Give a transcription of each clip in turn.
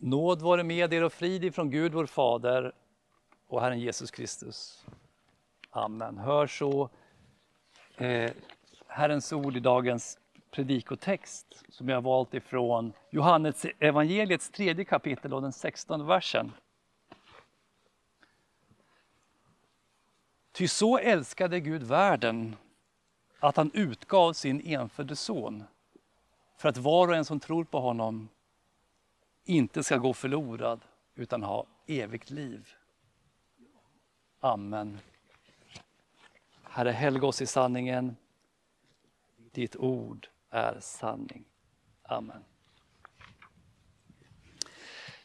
Nåd vare med er och frid ifrån Gud vår Fader och Herren Jesus Kristus. Amen. Hör så eh, Herrens ord i dagens predikotext som jag valt ifrån Johannes evangeliets tredje kapitel och den sextonde versen. Ty så älskade Gud världen att han utgav sin enfödde son för att var och en som tror på honom inte ska gå förlorad utan ha evigt liv. Amen. Herre, helga oss i sanningen. Ditt ord är sanning. Amen.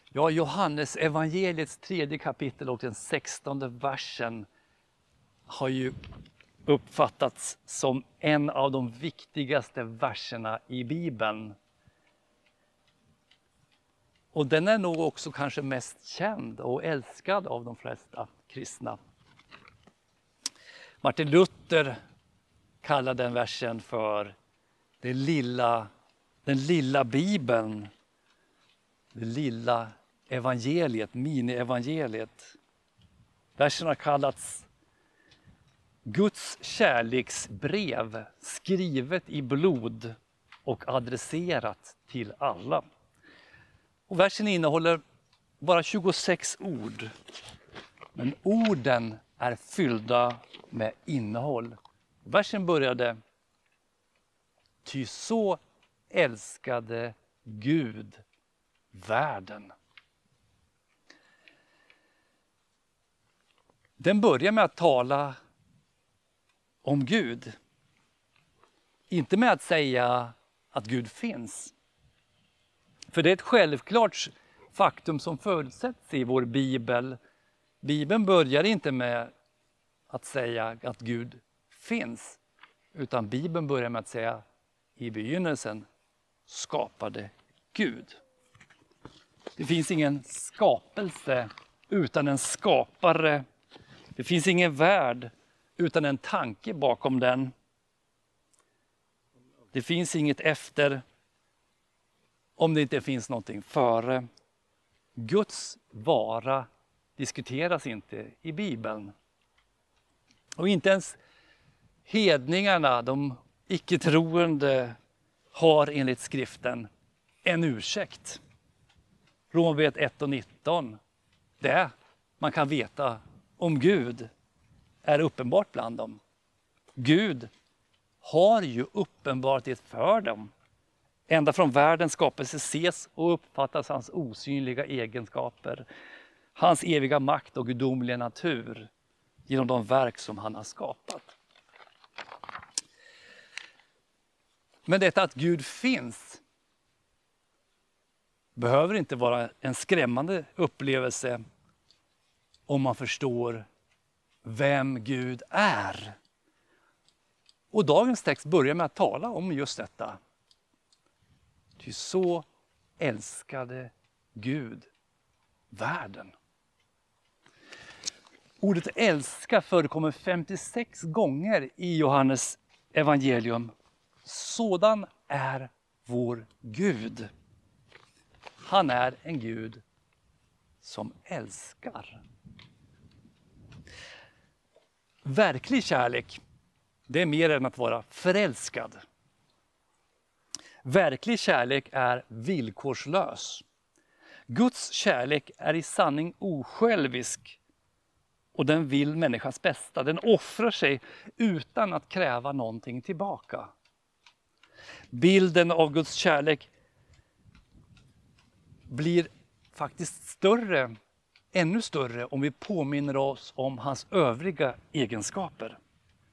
Ja, Johannes evangeliets tredje kapitel och den sextonde versen har ju uppfattats som en av de viktigaste verserna i Bibeln. Och den är nog också kanske mest känd och älskad av de flesta kristna. Martin Luther kallar den versen för den lilla, den lilla bibeln. Det lilla evangeliet, mini-evangeliet. Versen har kallats Guds kärleksbrev skrivet i blod och adresserat till alla. Och versen innehåller bara 26 ord. Men orden är fyllda med innehåll. Versen började Ty så älskade Gud världen. Den börjar med att tala om Gud. Inte med att säga att Gud finns. För det är ett självklart faktum som förutsätts i vår bibel. Bibeln börjar inte med att säga att Gud finns. Utan Bibeln börjar med att säga i begynnelsen skapade Gud. Det finns ingen skapelse utan en skapare. Det finns ingen värld utan en tanke bakom den. Det finns inget efter om det inte finns någonting före. Guds vara diskuteras inte i Bibeln. Och inte ens hedningarna, de icke-troende, har enligt skriften en ursäkt. Romarbrevet 1 och 19. Det man kan veta om Gud är uppenbart bland dem. Gud har ju uppenbart det för dem. Ända från världens skapelse ses och uppfattas hans osynliga egenskaper, hans eviga makt och gudomliga natur genom de verk som han har skapat. Men detta att Gud finns behöver inte vara en skrämmande upplevelse om man förstår vem Gud är. Och dagens text börjar med att tala om just detta. Ty så älskade Gud världen. Ordet älska förekommer 56 gånger i Johannes evangelium. Sådan är vår Gud. Han är en Gud som älskar. Verklig kärlek, det är mer än att vara förälskad. Verklig kärlek är villkorslös. Guds kärlek är i sanning osjälvisk och den vill människans bästa. Den offrar sig utan att kräva någonting tillbaka. Bilden av Guds kärlek blir faktiskt större, ännu större om vi påminner oss om hans övriga egenskaper.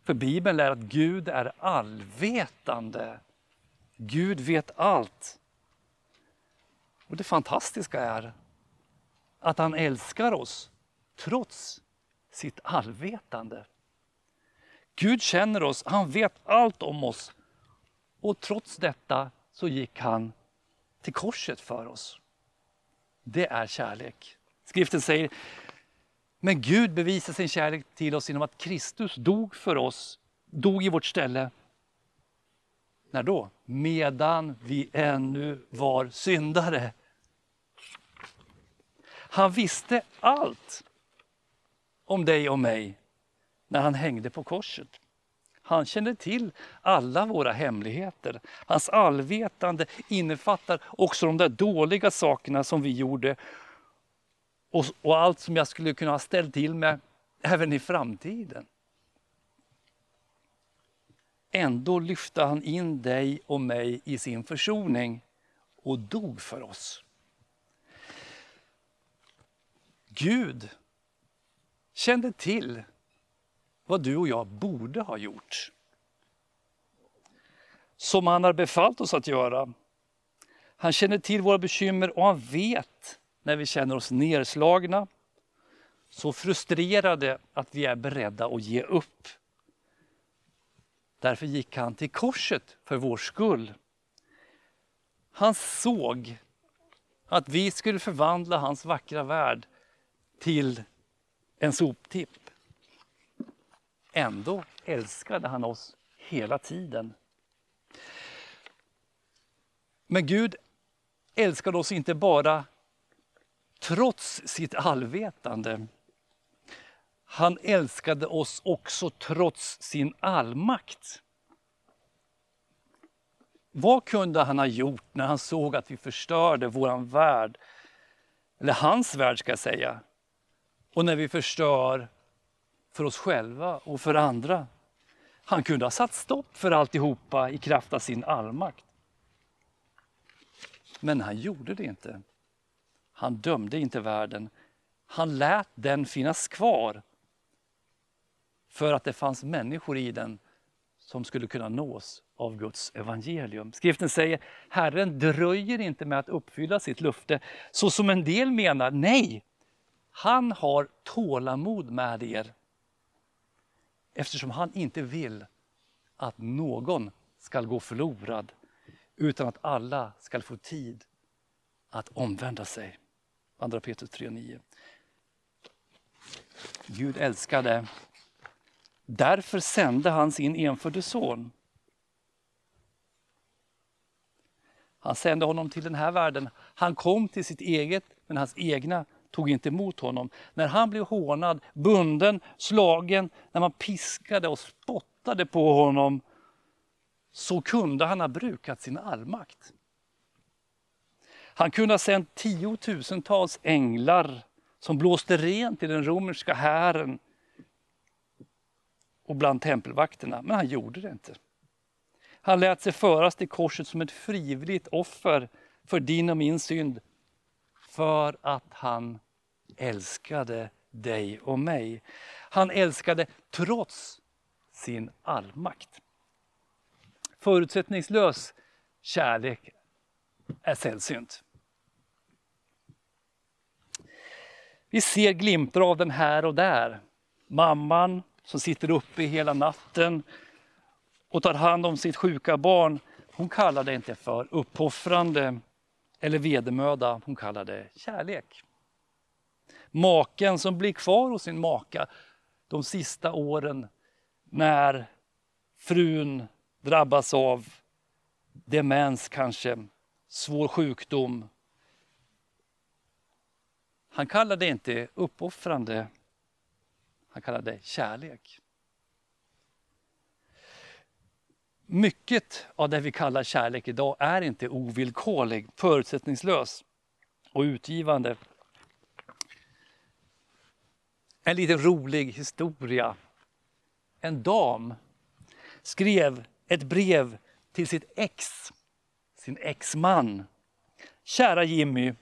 För Bibeln lär att Gud är allvetande. Gud vet allt. Och det fantastiska är att han älskar oss trots sitt allvetande. Gud känner oss, han vet allt om oss. Och trots detta så gick han till korset för oss. Det är kärlek. Skriften säger, men Gud bevisar sin kärlek till oss genom att Kristus dog för oss, dog i vårt ställe. När då? Medan vi ännu var syndare. Han visste allt om dig och mig när han hängde på korset. Han kände till alla våra hemligheter. Hans allvetande innefattar också de där dåliga sakerna som vi gjorde och, och allt som jag skulle kunna ha ställt till med även i framtiden. Ändå lyfte han in dig och mig i sin försoning och dog för oss. Gud kände till vad du och jag borde ha gjort. Som han har befallt oss att göra. Han känner till våra bekymmer och han vet när vi känner oss nerslagna, så frustrerade att vi är beredda att ge upp. Därför gick han till korset för vår skull. Han såg att vi skulle förvandla hans vackra värld till en soptipp. Ändå älskade han oss hela tiden. Men Gud älskade oss inte bara trots sitt allvetande. Han älskade oss också trots sin allmakt. Vad kunde han ha gjort när han såg att vi förstörde vår värld? Eller hans värld ska jag säga. Och när vi förstör för oss själva och för andra. Han kunde ha satt stopp för alltihopa i kraft av sin allmakt. Men han gjorde det inte. Han dömde inte världen. Han lät den finnas kvar för att det fanns människor i den som skulle kunna nås av Guds evangelium. Skriften säger Herren dröjer inte med att uppfylla sitt löfte så som en del menar. Nej, han har tålamod med er eftersom han inte vill att någon ska gå förlorad utan att alla ska få tid att omvända sig. Andra Petrus 3.9. Gud älskade. Därför sände han sin enfödde son. Han sände honom till den här världen. Han kom till sitt eget, men hans egna tog inte emot honom. När han blev hånad, bunden, slagen, när man piskade och spottade på honom, så kunde han ha brukat sin allmakt. Han kunde ha sänt tiotusentals änglar som blåste rent i den romerska hären och bland tempelvakterna, men han gjorde det inte. Han lät sig föras till korset som ett frivilligt offer för din och min synd för att han älskade dig och mig. Han älskade trots sin allmakt. Förutsättningslös kärlek är sällsynt. Vi ser glimtar av den här och där. Mamman som sitter uppe hela natten och tar hand om sitt sjuka barn. Hon kallar det inte för uppoffrande eller vedermöda, hon kallar det kärlek. Maken som blir kvar hos sin maka de sista åren när frun drabbas av demens kanske, svår sjukdom. Han kallar det inte uppoffrande, han kallar det kärlek. Mycket av det vi kallar kärlek idag är inte ovillkorlig, förutsättningslös och utgivande. En liten rolig historia. En dam skrev ett brev till sitt ex, sin exman. Kära Jimmy,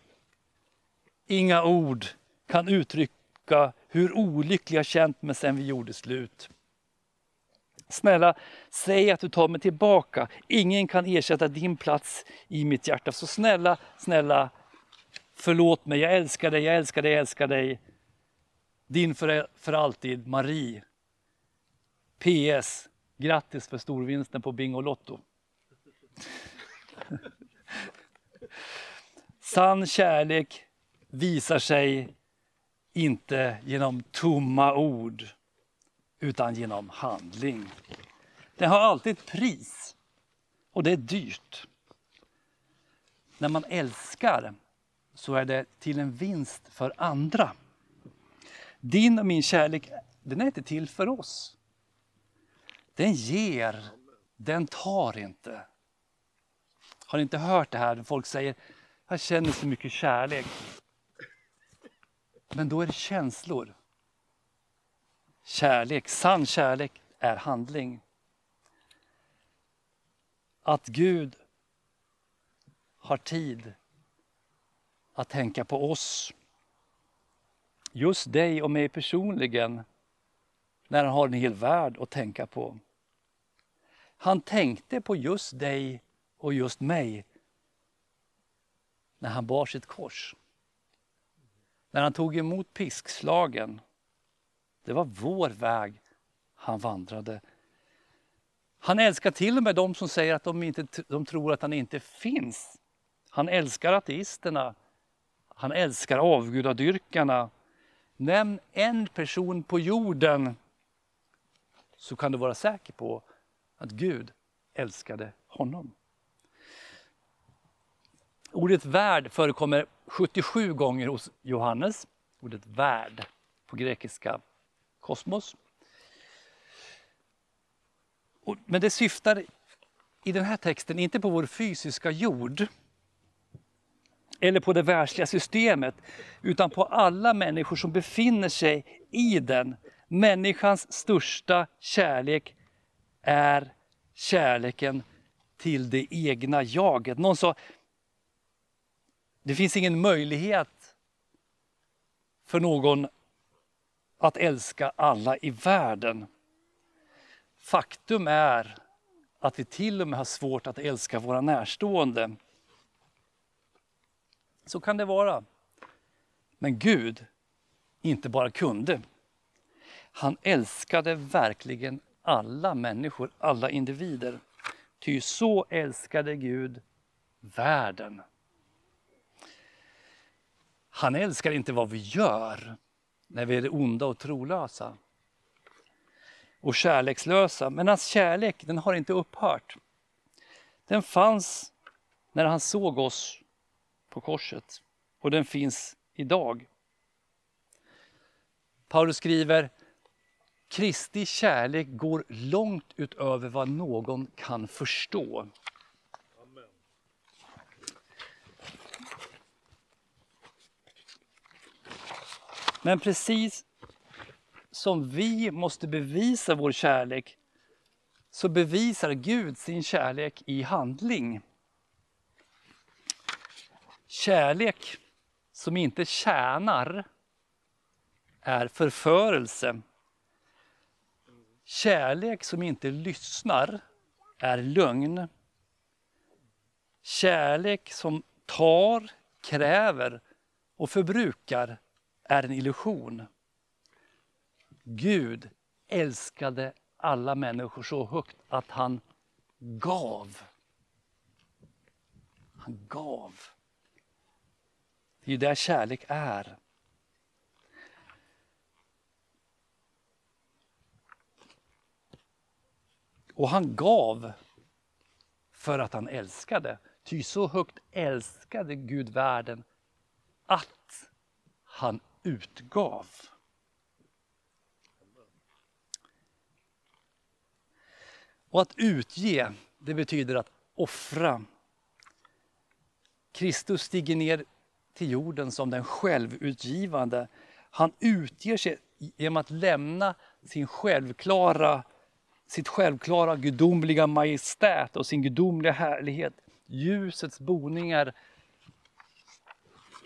inga ord kan uttrycka hur olycklig jag känt mig sedan vi gjorde slut. Snälla, säg att du tar mig tillbaka. Ingen kan ersätta din plats i mitt hjärta. Så snälla, snälla, förlåt mig. Jag älskar dig, jag älskar dig, jag älskar dig. Din för, för alltid, Marie. PS. Grattis för storvinsten på Bingolotto. Sann kärlek visar sig inte genom tomma ord utan genom handling. Den har alltid ett pris och det är dyrt. När man älskar så är det till en vinst för andra. Din och min kärlek, den är inte till för oss. Den ger, den tar inte. Har ni inte hört det här? Folk säger, jag känner så mycket kärlek. Men då är det känslor. Kärlek, sann kärlek är handling. Att Gud har tid att tänka på oss. Just dig och mig personligen när han har en hel värld att tänka på. Han tänkte på just dig och just mig när han bar sitt kors. När han tog emot piskslagen. Det var vår väg han vandrade. Han älskar till och med de som säger att de, inte, de tror att han inte finns. Han älskar ateisterna. Han älskar avgudadyrkarna. Nämn en person på jorden så kan du vara säker på att Gud älskade honom. Ordet värld förekommer 77 gånger hos Johannes. Ordet värld på grekiska kosmos. Men det syftar i den här texten inte på vår fysiska jord eller på det världsliga systemet utan på alla människor som befinner sig i den. Människans största kärlek är kärleken till det egna jaget. Någon sa, det finns ingen möjlighet för någon att älska alla i världen. Faktum är att vi till och med har svårt att älska våra närstående. Så kan det vara. Men Gud inte bara kunde. Han älskade verkligen alla människor, alla individer. Ty så älskade Gud världen. Han älskar inte vad vi gör när vi är onda och trolösa och kärlekslösa. Men hans kärlek den har inte upphört. Den fanns när han såg oss på korset och den finns idag. Paulus skriver Kristi kärlek går långt utöver vad någon kan förstå. Men precis som vi måste bevisa vår kärlek så bevisar Gud sin kärlek i handling. Kärlek som inte tjänar är förförelse. Kärlek som inte lyssnar är lögn. Kärlek som tar, kräver och förbrukar är en illusion. Gud älskade alla människor så högt att han gav. Han gav. Det är ju där kärlek är. Och han gav för att han älskade. Ty så högt älskade Gud världen att han utgav. Och att utge, det betyder att offra. Kristus stiger ner till jorden som den självutgivande. Han utger sig genom att lämna sin självklara, sitt självklara gudomliga majestät och sin gudomliga härlighet. Ljusets boningar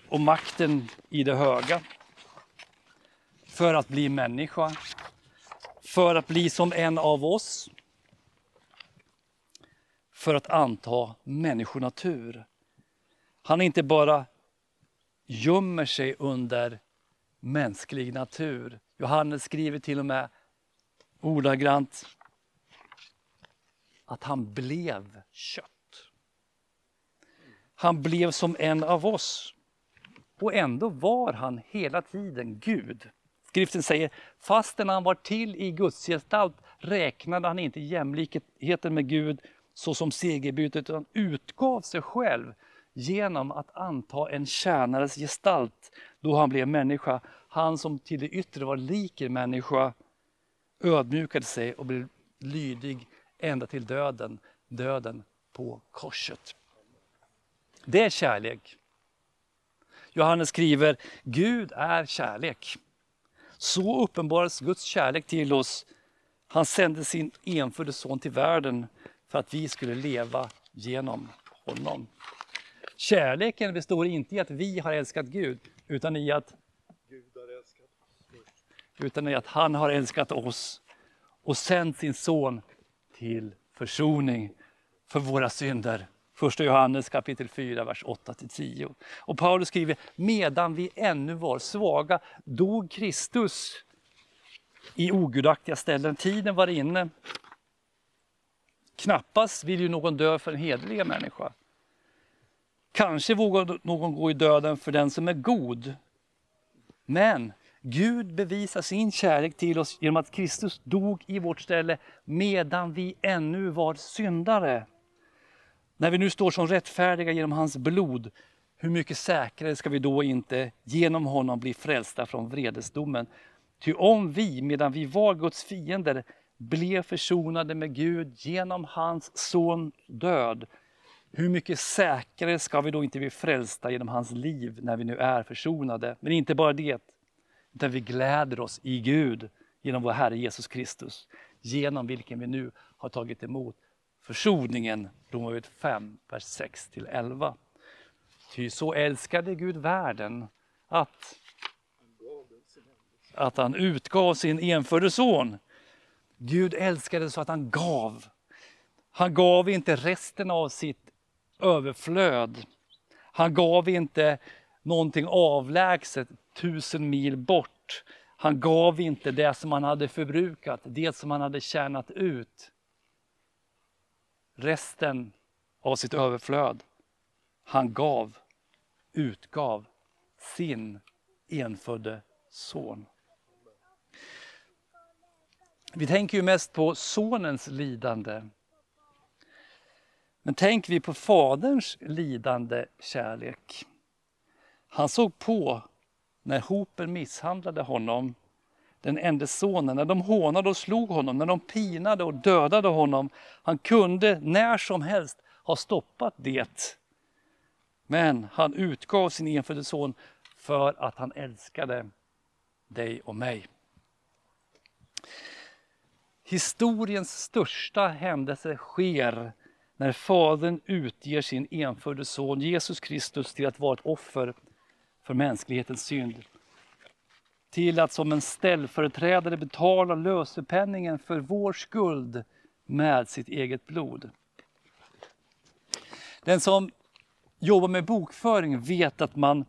och makten i det höga. För att bli människa. För att bli som en av oss för att anta människonatur. Han inte bara gömmer sig under mänsklig natur. Johannes skriver till och med ordagrant att han blev kött. Han blev som en av oss. Och ändå var han hela tiden Gud. Skriften säger, fastän han var till i Guds gestalt räknade han inte jämlikheten med Gud såsom segerbytet utan utgav sig själv genom att anta en tjänares gestalt då han blev människa. Han som till det yttre var lik en människa ödmjukade sig och blev lydig ända till döden, döden på korset. Det är kärlek. Johannes skriver, Gud är kärlek. Så uppenbaras Guds kärlek till oss. Han sände sin enfödde son till världen för att vi skulle leva genom honom. Kärleken består inte i att vi har älskat Gud, utan i att, utan i att han har älskat oss och sänt sin son till försoning för våra synder. Första Johannes kapitel 4, vers 8-10. Och Paulus skriver, medan vi ännu var svaga dog Kristus i ogudaktiga ställen. Tiden var inne. Knappast vill ju någon dö för en hederlig människa. Kanske vågar någon gå i döden för den som är god. Men Gud bevisar sin kärlek till oss genom att Kristus dog i vårt ställe medan vi ännu var syndare. När vi nu står som rättfärdiga genom hans blod, hur mycket säkrare ska vi då inte genom honom bli frälsta från vredesdomen? Ty om vi, medan vi var Guds fiender, blev försonade med Gud genom hans son död, hur mycket säkrare ska vi då inte bli frälsta genom hans liv när vi nu är försonade? Men inte bara det, utan vi gläder oss i Gud genom vår Herre Jesus Kristus, genom vilken vi nu har tagit emot försoningen. Romarbrevet 5, vers 6-11. Ty så älskade Gud världen att, att han utgav sin enfödde son. Gud älskade så att han gav. Han gav inte resten av sitt överflöd. Han gav inte någonting avlägset tusen mil bort. Han gav inte det som han hade förbrukat, det som han hade tjänat ut. Resten av sitt överflöd. Han gav, utgav sin enfödde son. Vi tänker ju mest på sonens lidande. Men tänker vi på faderns lidande kärlek. Han såg på när hopen misshandlade honom, den enda sonen, när de hånade och slog honom, när de pinade och dödade honom. Han kunde när som helst ha stoppat det. Men han utgav sin enfödde son för att han älskade dig och mig. Historiens största händelse sker när Fadern utger sin enfödde son Jesus Kristus till att vara ett offer för mänsklighetens synd. Till att som en ställföreträdare betala lösepenningen för vår skuld med sitt eget blod. Den som jobbar med bokföring vet att man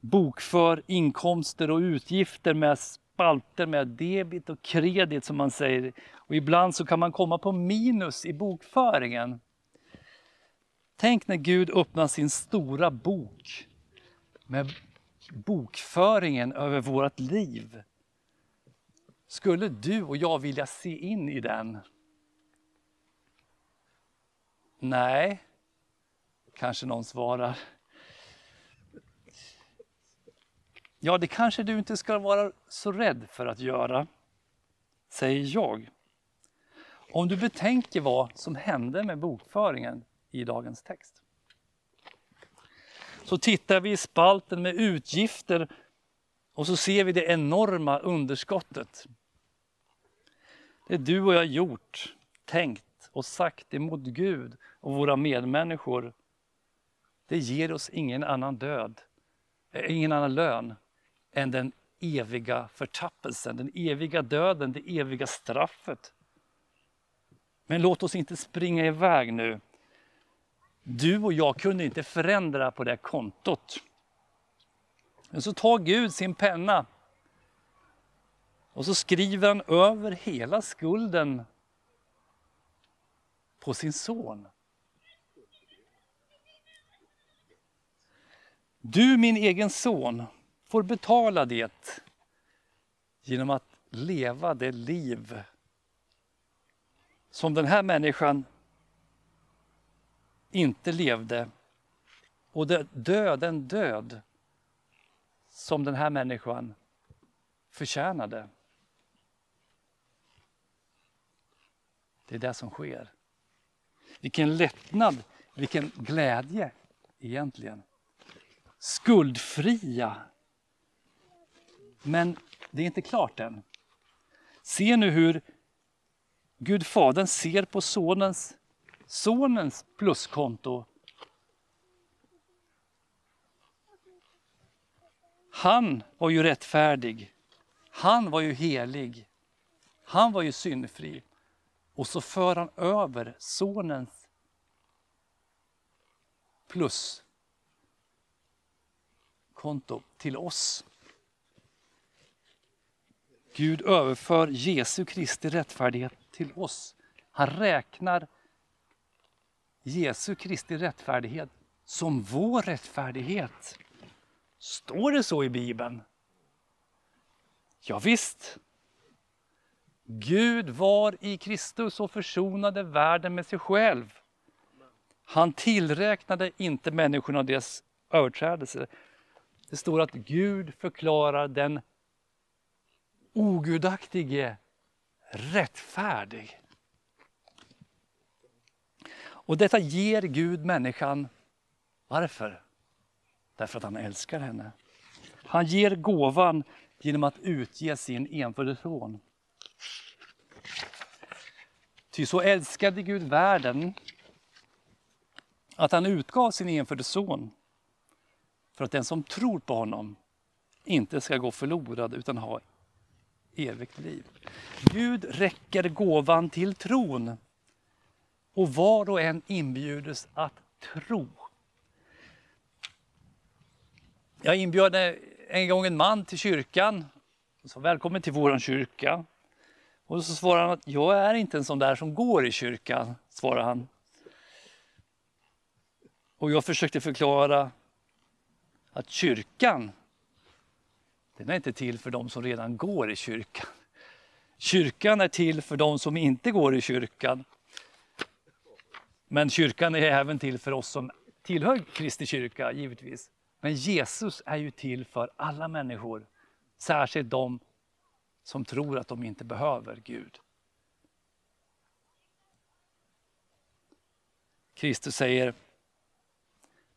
bokför inkomster och utgifter med spalter med debit och kredit som man säger. Och ibland så kan man komma på minus i bokföringen. Tänk när Gud öppnar sin stora bok med bokföringen över vårt liv. Skulle du och jag vilja se in i den? Nej, kanske någon svarar. Ja, det kanske du inte ska vara så rädd för att göra, säger jag. Om du betänker vad som hände med bokföringen i dagens text. Så tittar vi i spalten med utgifter och så ser vi det enorma underskottet. Det du och jag gjort, tänkt och sagt emot Gud och våra medmänniskor, det ger oss ingen annan död, eh, ingen annan lön än den eviga förtappelsen, den eviga döden, det eviga straffet. Men låt oss inte springa iväg nu du och jag kunde inte förändra på det kontot. Men så tar Gud sin penna och så skriver han över hela skulden på sin son. Du, min egen son, får betala det genom att leva det liv som den här människan inte levde och dö den död som den här människan förtjänade. Det är det som sker. Vilken lättnad, vilken glädje egentligen. Skuldfria. Men det är inte klart än. Se nu hur Gud Fadern ser på sonens, sonens pluskonto. Han var ju rättfärdig. Han var ju helig. Han var ju syndfri. Och så för han över sonens pluskonto till oss. Gud överför Jesu Kristi rättfärdighet till oss. Han räknar Jesu Kristi rättfärdighet som vår rättfärdighet. Står det så i Bibeln? Ja, visst. Gud var i Kristus och försonade världen med sig själv. Han tillräknade inte människorna deras överträdelser. Det står att Gud förklarar den ogudaktige rättfärdig. Och detta ger Gud människan. Varför? Därför att han älskar henne. Han ger gåvan genom att utge sin enfödde son. Ty så älskade Gud världen att han utgav sin enfödde son för att den som tror på honom inte ska gå förlorad utan ha evigt liv. Gud räcker gåvan till tron och var och en inbjudes att tro. Jag inbjöd en gång en man till kyrkan. Så välkommen till våran kyrka. Och så svarade han att jag är inte en sån där som går i kyrkan, svarade han. Och jag försökte förklara att kyrkan, den är inte till för de som redan går i kyrkan. Kyrkan är till för de som inte går i kyrkan. Men kyrkan är även till för oss som tillhör Kristi kyrka, givetvis. Men Jesus är ju till för alla människor, särskilt de som tror att de inte behöver Gud. Kristus säger,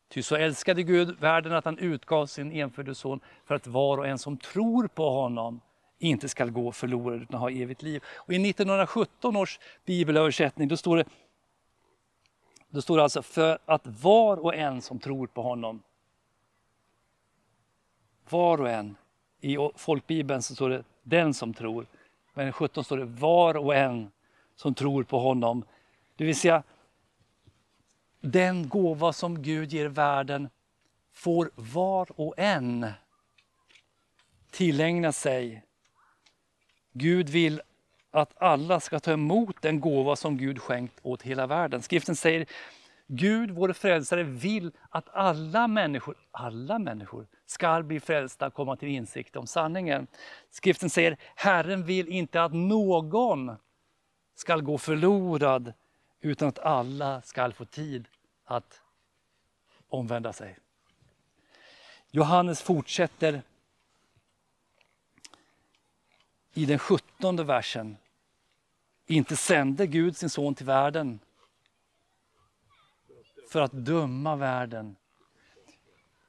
ty så älskade Gud världen att han utgav sin enfödde son för att var och en som tror på honom inte skall gå förlorad utan ha evigt liv. Och I 1917 års bibelöversättning då står det då står det alltså för att var och en som tror på honom var och en. I folkbibeln så står det den som tror. Men i 17 står det var och en som tror på honom. Det vill säga, den gåva som Gud ger världen får var och en tillägna sig. Gud vill att alla ska ta emot den gåva som Gud skänkt åt hela världen. Skriften säger Gud, vår frälsare, vill att alla människor, alla människor ska bli frälsta och komma till insikt om sanningen. Skriften säger, Herren vill inte att någon ska gå förlorad, utan att alla ska få tid att omvända sig. Johannes fortsätter i den sjuttonde versen. Inte sände Gud sin son till världen för att döma världen.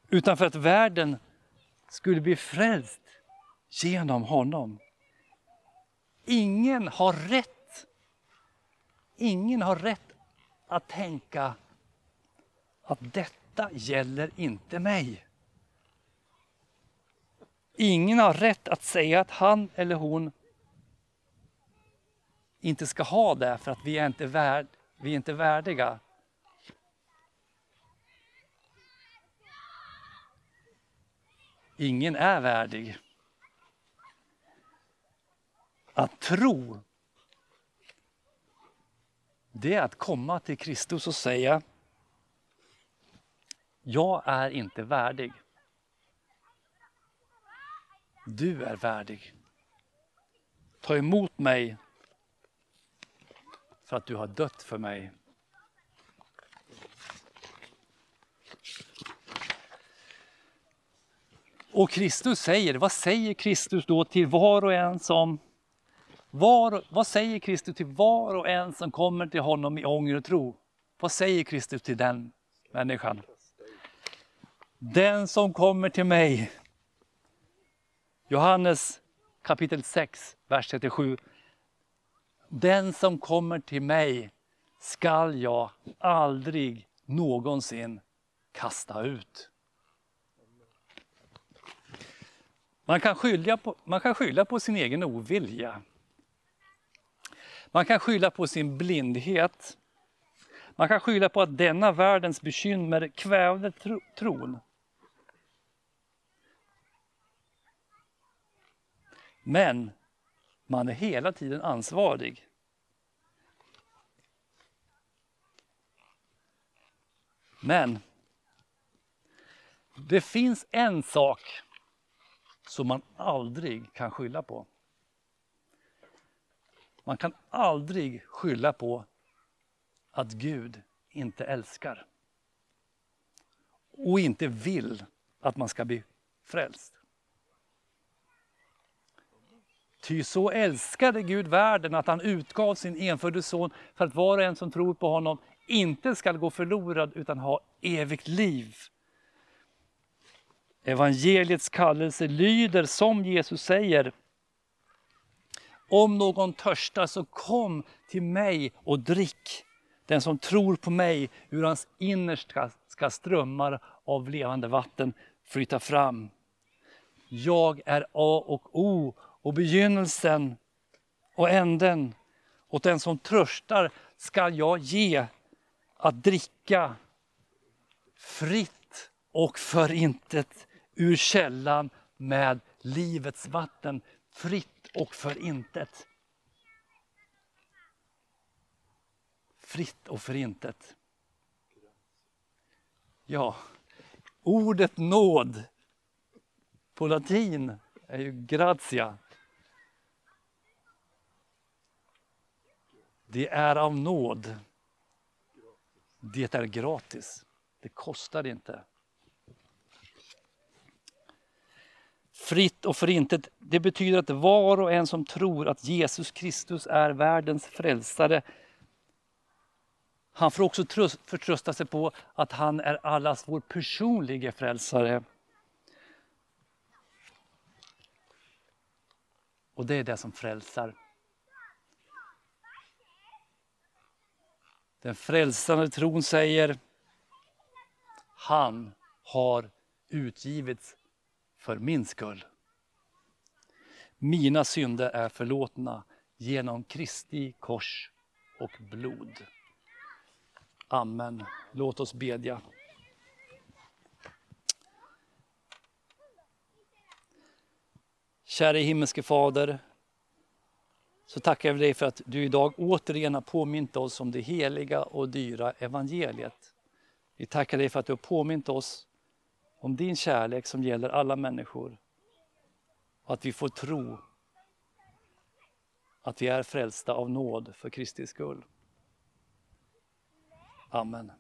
Utan för att världen skulle bli frälst genom honom. Ingen har rätt, ingen har rätt att tänka att detta gäller inte mig. Ingen har rätt att säga att han eller hon inte ska ha det för att vi är inte, värd, vi är inte värdiga. Ingen är värdig. Att tro, det är att komma till Kristus och säga Jag är inte värdig. Du är värdig. Ta emot mig för att du har dött för mig. Och Kristus säger, vad säger Kristus då till var och en som var, vad säger Kristus till var och en som kommer till honom i ånger och tro? Vad säger Kristus till den människan? Den som kommer till mig. Johannes kapitel 6, vers 37. Den som kommer till mig skall jag aldrig någonsin kasta ut. Man kan, skylla på, man kan skylla på sin egen ovilja. Man kan skylla på sin blindhet. Man kan skylla på att denna världens bekymmer kvävde tron. Men man är hela tiden ansvarig. Men det finns en sak som man aldrig kan skylla på. Man kan aldrig skylla på att Gud inte älskar och inte vill att man ska bli frälst. Ty så älskade Gud världen att han utgav sin enfödde son för att var och en som tror på honom inte skall gå förlorad utan ha evigt liv. Evangeliets kallelse lyder som Jesus säger. Om någon törstar så kom till mig och drick. Den som tror på mig, ur hans innersta ska strömmar av levande vatten flyta fram. Jag är A och O och begynnelsen och änden. Åt den som tröstar ska jag ge att dricka fritt och förintet ur källan med livets vatten. Fritt och förintet. Fritt och förintet. Ja, ordet nåd på latin är ju gratia. Det är av nåd. Det är gratis. Det kostar inte. Fritt och förintet, det betyder att var och en som tror att Jesus Kristus är världens frälsare, han får också förtrösta sig på att han är allas vår personliga frälsare. Och det är det som frälsar. Den frälsande tron säger, han har utgivits för min skull. Mina synder är förlåtna genom Kristi kors och blod. Amen. Låt oss bedja. Käre himmelske Fader, så tackar vi dig för att du idag återigen har påmint oss om det heliga och dyra evangeliet. Vi tackar dig för att du har påmint oss om din kärlek som gäller alla människor. Och att vi får tro att vi är frälsta av nåd för Kristi skull. Amen.